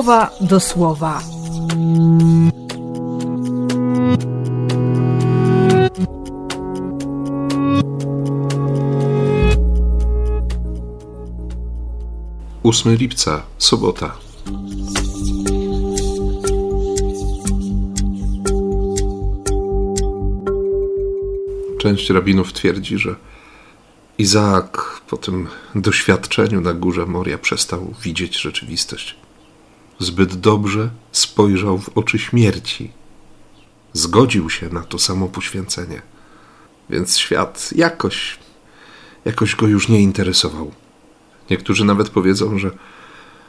słowa do słowa. Ósmy lipca, sobota. Część rabinów twierdzi, że Izaak po tym doświadczeniu na górze Moria przestał widzieć rzeczywistość. Zbyt dobrze spojrzał w oczy śmierci. Zgodził się na to samo poświęcenie. Więc świat jakoś, jakoś go już nie interesował. Niektórzy nawet powiedzą, że,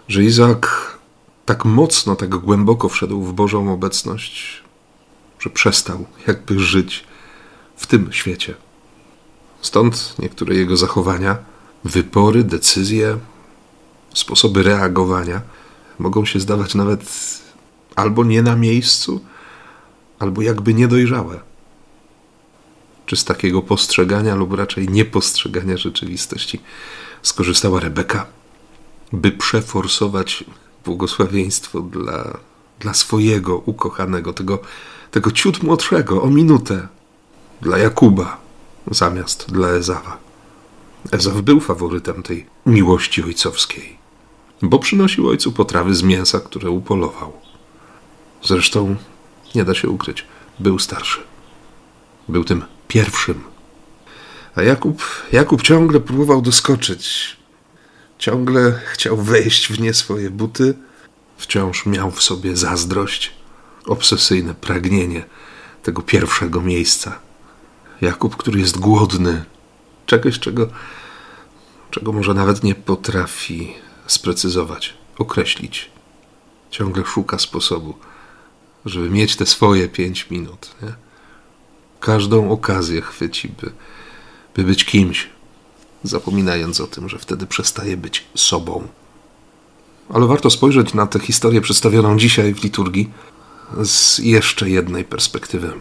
że Izaak tak mocno, tak głęboko wszedł w Bożą obecność, że przestał jakby żyć w tym świecie. Stąd niektóre jego zachowania, wybory, decyzje, sposoby reagowania mogą się zdawać nawet albo nie na miejscu, albo jakby niedojrzałe. Czy z takiego postrzegania lub raczej niepostrzegania rzeczywistości skorzystała Rebeka, by przeforsować błogosławieństwo dla, dla swojego ukochanego, tego, tego ciut młodszego o minutę, dla Jakuba zamiast dla Ezawa. Ezaw był faworytem tej miłości ojcowskiej, bo przynosił ojcu potrawy z mięsa, które upolował. Zresztą, nie da się ukryć, był starszy. Był tym pierwszym. A Jakub, Jakub ciągle próbował doskoczyć. Ciągle chciał wejść w nie swoje buty. Wciąż miał w sobie zazdrość, obsesyjne pragnienie tego pierwszego miejsca Jakub, który jest głodny czegoś, czego, czego może nawet nie potrafi sprecyzować, określić. Ciągle szuka sposobu, żeby mieć te swoje pięć minut. Nie? Każdą okazję chwyci, by, by być kimś, zapominając o tym, że wtedy przestaje być sobą. Ale warto spojrzeć na tę historię przedstawioną dzisiaj w liturgii z jeszcze jednej perspektywy.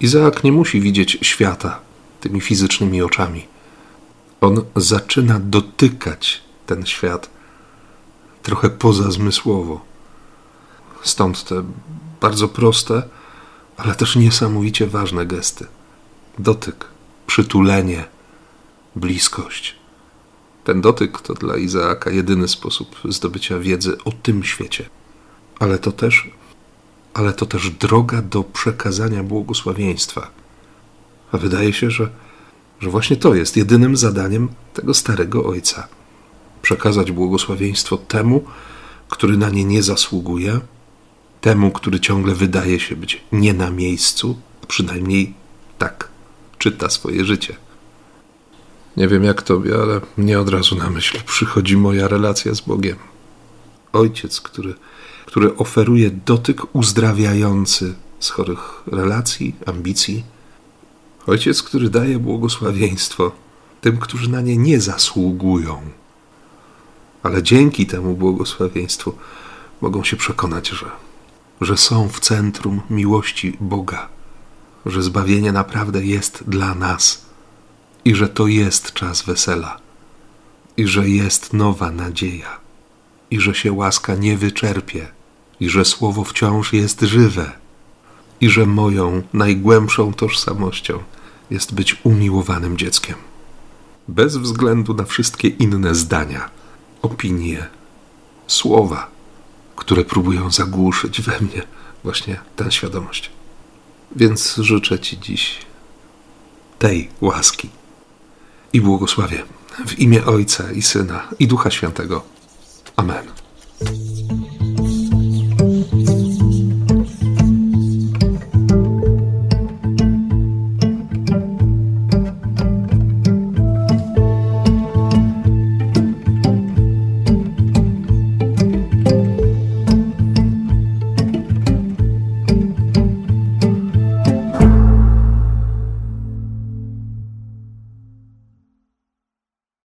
Izaak nie musi widzieć świata tymi fizycznymi oczami. On zaczyna dotykać ten świat trochę pozazmysłowo. Stąd te bardzo proste, ale też niesamowicie ważne gesty: dotyk, przytulenie, bliskość. Ten dotyk to dla Izaaka jedyny sposób zdobycia wiedzy o tym świecie, ale to też ale to też droga do przekazania błogosławieństwa. A wydaje się, że, że właśnie to jest jedynym zadaniem tego starego ojca przekazać błogosławieństwo temu, który na nie nie zasługuje, temu, który ciągle wydaje się być nie na miejscu, a przynajmniej tak czyta swoje życie. Nie wiem jak tobie, ale mnie od razu na myśl przychodzi moja relacja z Bogiem. Ojciec, który który oferuje dotyk uzdrawiający z chorych relacji, ambicji. Ojciec, który daje błogosławieństwo tym, którzy na nie nie zasługują, ale dzięki temu błogosławieństwu mogą się przekonać, że, że są w centrum miłości Boga, że zbawienie naprawdę jest dla nas i że to jest czas wesela i że jest nowa nadzieja i że się łaska nie wyczerpie i że słowo wciąż jest żywe, i że moją najgłębszą tożsamością jest być umiłowanym dzieckiem. Bez względu na wszystkie inne zdania, opinie, słowa, które próbują zagłuszyć we mnie właśnie tę świadomość. Więc życzę Ci dziś tej łaski i błogosławię w imię Ojca i Syna i Ducha Świętego. Amen.